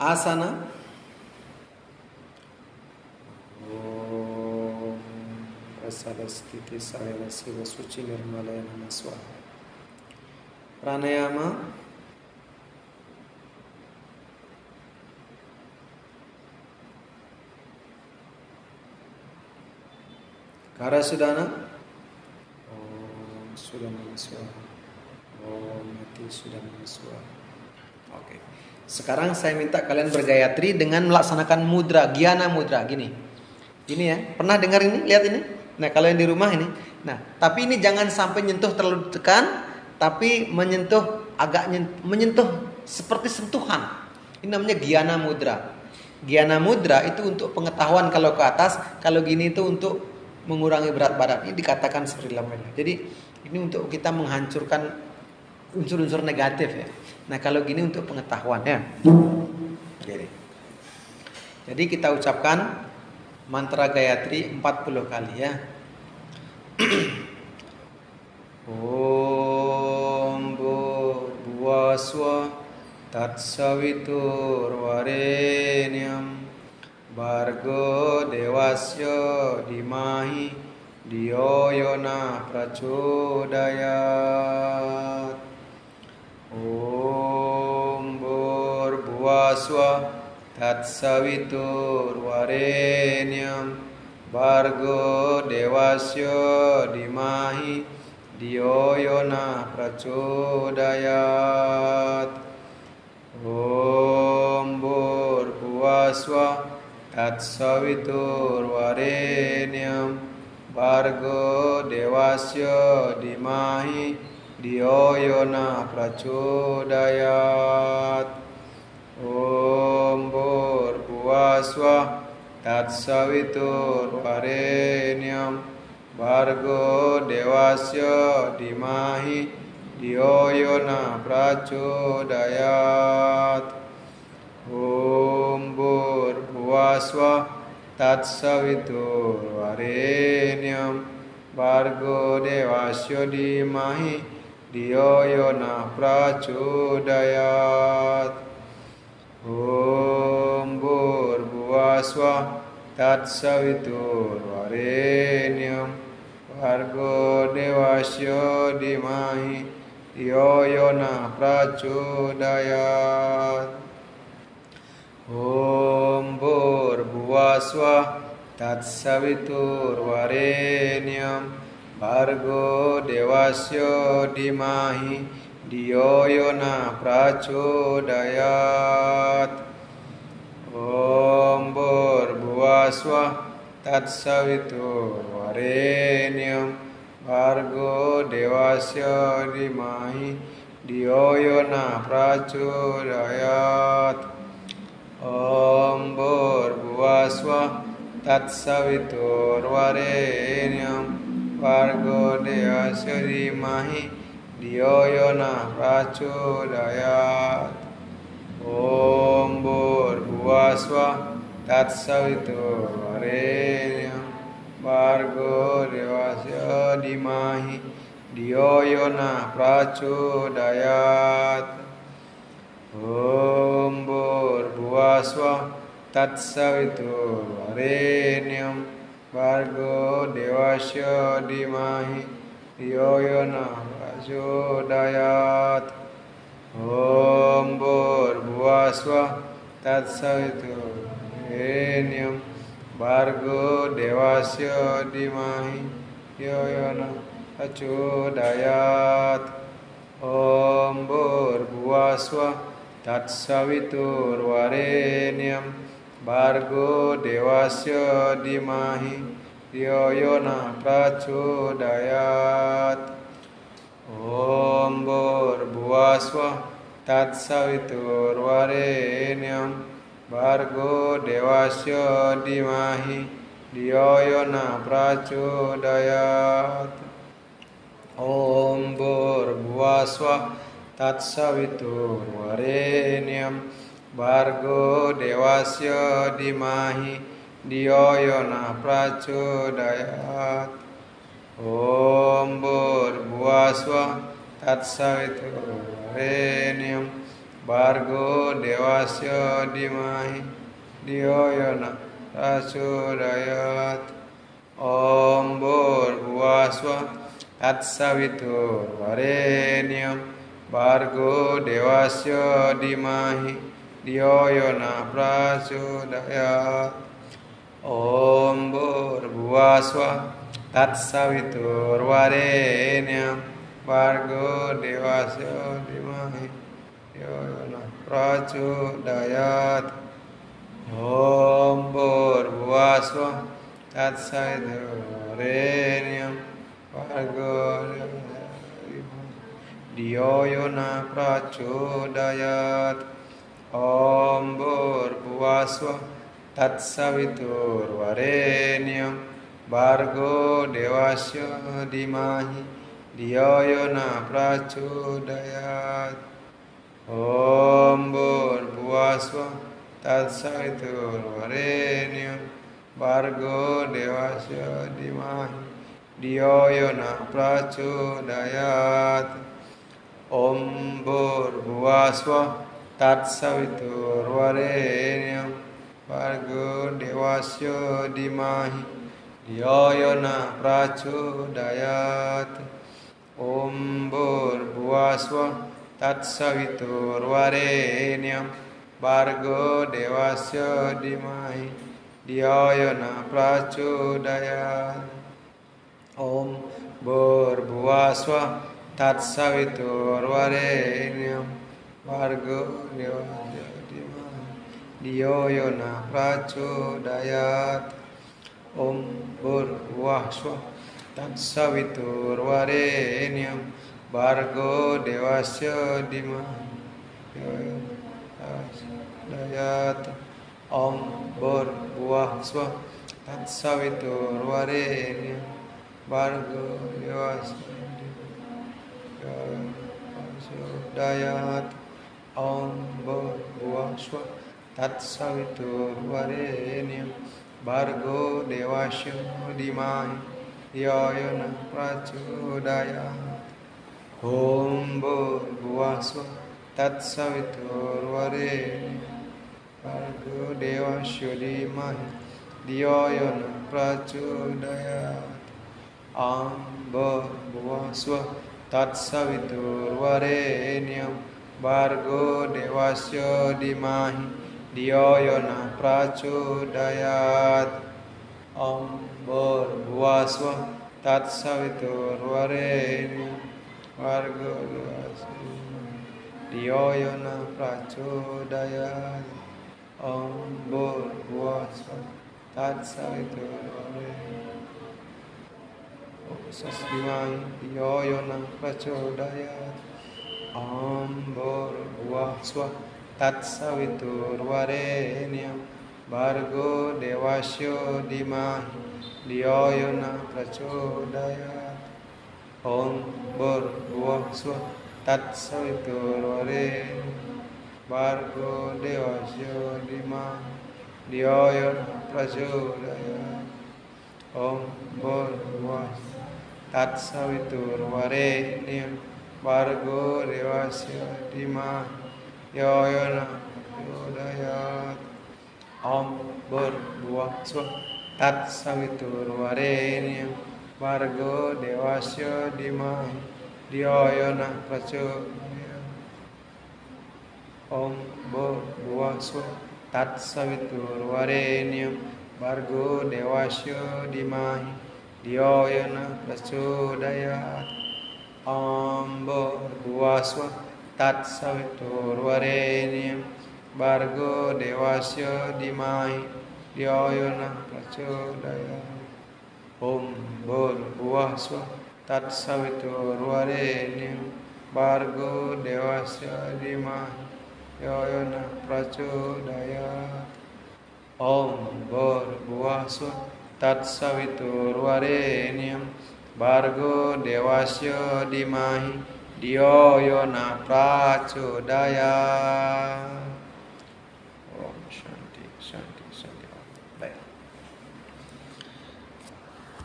आसन। सरस्थिति सरल शुचि निर्मल नम प्राणायाम। कारासुदान सुदम ओम स्वाहा। Oke Sekarang saya minta kalian bergayatri dengan melaksanakan mudra, giana mudra gini. Ini ya, pernah dengar ini? Lihat ini? Nah, kalau yang di rumah ini. Nah, tapi ini jangan sampai nyentuh terlalu tekan, tapi menyentuh agak menyentuh seperti sentuhan. Ini namanya Giana Mudra. Giana Mudra itu untuk pengetahuan kalau ke atas, kalau gini itu untuk mengurangi berat badan. Ini dikatakan seperti lamanya. Jadi ini untuk kita menghancurkan unsur-unsur negatif ya. Nah kalau gini untuk pengetahuan ya. Jadi, jadi kita ucapkan mantra Gayatri 40 kali ya. Om Bhuvaswa Tatsavitur Varenyam Bargo Devasya Dimahi Diyo Yona Prachodayat Om Bhuvaswa Tatsavitur Varenyam Bargo Devasya Dimahi Diyo Yona Prachodayat Om Bhuvaswa Tatsavitur Varenyam Bargo Devasya Dimahi Diyo Yona Prachodayat Om Bhurvaswa Tatsavitur Varenyam Bargo Devasya Dimahi. Diyo Yona Prachodayat Om Bhurvaswa Tatsavitur Varenyam Bargo Devasya Dimahi Diyo Yona Prachodayat Om Bhurvaswa Tatsavitur Varenyam Bargo Devasya Dimahi Diyo Yona Prachodayat Om Bhurvaswa Tatsavitur Varenyam Bargo Devasya Dimahi Diyo Yona Prachodayat Om Bhurvaswa Tatsavitur Varenyam. Bargo Devasya Dimahi Diyo Yona Prachodayat Om Bhurvaswa Tatsavitur Varenyam Vargo Devasya Dimahi Diyo Yona Prachodayat Om Bhurvaswa Tatsavitur Varenyam Vargo Devasya Dimahi Diyo Yona Prachodayat Om Bhurvaswa Tatsavitur Varenyam Bargo Devasya Dimahi Diyo Yona Prachodayat Om Bhurvaswa Tatsavitur Varenyam Bargo Devasya Dimahi Diyo Yona Prachodayat Om Bhurvaswa Tatsavitur Varenyam Bargo Devasya Dimahi Diyo Yona Prachodayat Om Bhurvaswa Tatsavitur Varenyam Bargo Devasya Dimahi Yona Prachodayat Om Bhurvaswa Tatsavitur Varenyam Bargo Devasya Dimahi Diyo Yona Prachodayat Om Bhurvaswa Tatsavitur Varenyam Bargo Dewasya Dimahi Diyoyana Rasudayat Om Bur Buaswa Tatsavitur Varenyam Bargo Dewasya Dimahi Diyoyana Prasudayat Om Bur Buaswa Tatsavitur Varenyam Bargo Dewasya Dimahi Yoyana Prachodayat Om Bhurvasva Tatsaidharenyam Vargo Diyoyana Prachodayat Om Bhurvasva Tatsavitur Varenyam Bargo Devasya Dimahi Diyoyana Prachodayat Om Bhurvasva Tatsaiturvarenyam Bargo Devasya Dimahi Diyoyana Prachodayat Om Bhurvasva Tatsaviturvarenyam Bargo Devasya Dimahi Diyoyana Prachodayat Om Bhurvasva तत्सवितुर्वरेण्यं भार्गो देवस्य धीमहि धियाय न प्रचोदयात् ॐ भूर्भुवस्व तत्सवितुर्वरेण्यं भार्गो देवस्य धीमहि धियाय न प्रचोदयात् ॐ भूर्भुवस्व Wargo Dio Dio Yona Racu Dayat Om Bur Wahswa Tatsavitur Warenyam Bargo Dewa Dewasya Dima Dio Yona Dayat Om Bur Wahswa Tatsavitur Warenyam Bargo Dewa Dewasya Dima Dio Yona Dayat Om Bur dayat. Swa Tat Savitur Varenya Bargo Devasya Dayat Om Bor Buah Swa Tat Savitur Varenya Bargo Devasya Dimai Yayana Prachodayat Om Bhuvasva Bhargo Devasya Dhimahi Diyayana Prachodayat Om Bhuvasva Tatsaviturvarenyam Bhargo Devasya Dhimahi Diyayana Prachodayat Om Bhuvasva Tatsaviturvarenyam Vargo Diyoyana Prachodaya Om Bhuvasva Tatsaviturvare Sasvimai Diyoyana Om Bhur Bhuvasva Tatsaviturvarenyam Vargo Devasyo Dimahi Diyoyana Prachodaya. Om Bhurvah Swa Tat Saviturvare Bargo Devasya Dima Dioyon Prachodaya. Om Bhurvah Tat Saviturvare Niyam Bargo Devasya Dima Dioyon Prachodaya Om Bhurvah Swa Tat Saviturvare Niyam Bargo Devasya Dimahi Diyayana Prachodaya Om Bo Bhuvasva Tat Savitur Varenyam Bargo Devasya Dimahi Diyayana Prachodaya Om Bo Bhuvasva Tat Savitur Varenyam Bargo Devasya Dimahi Diyayana Prachodaya Om Bhurvah Swa Tat Saviturvarenyam Bargo Devasya Dhimahi Yoyana Prachodaya Om Bhurvah Swa Tat Saviturvarenyam Bargo Devasya Dhimahi Diyo Yona Prachodaya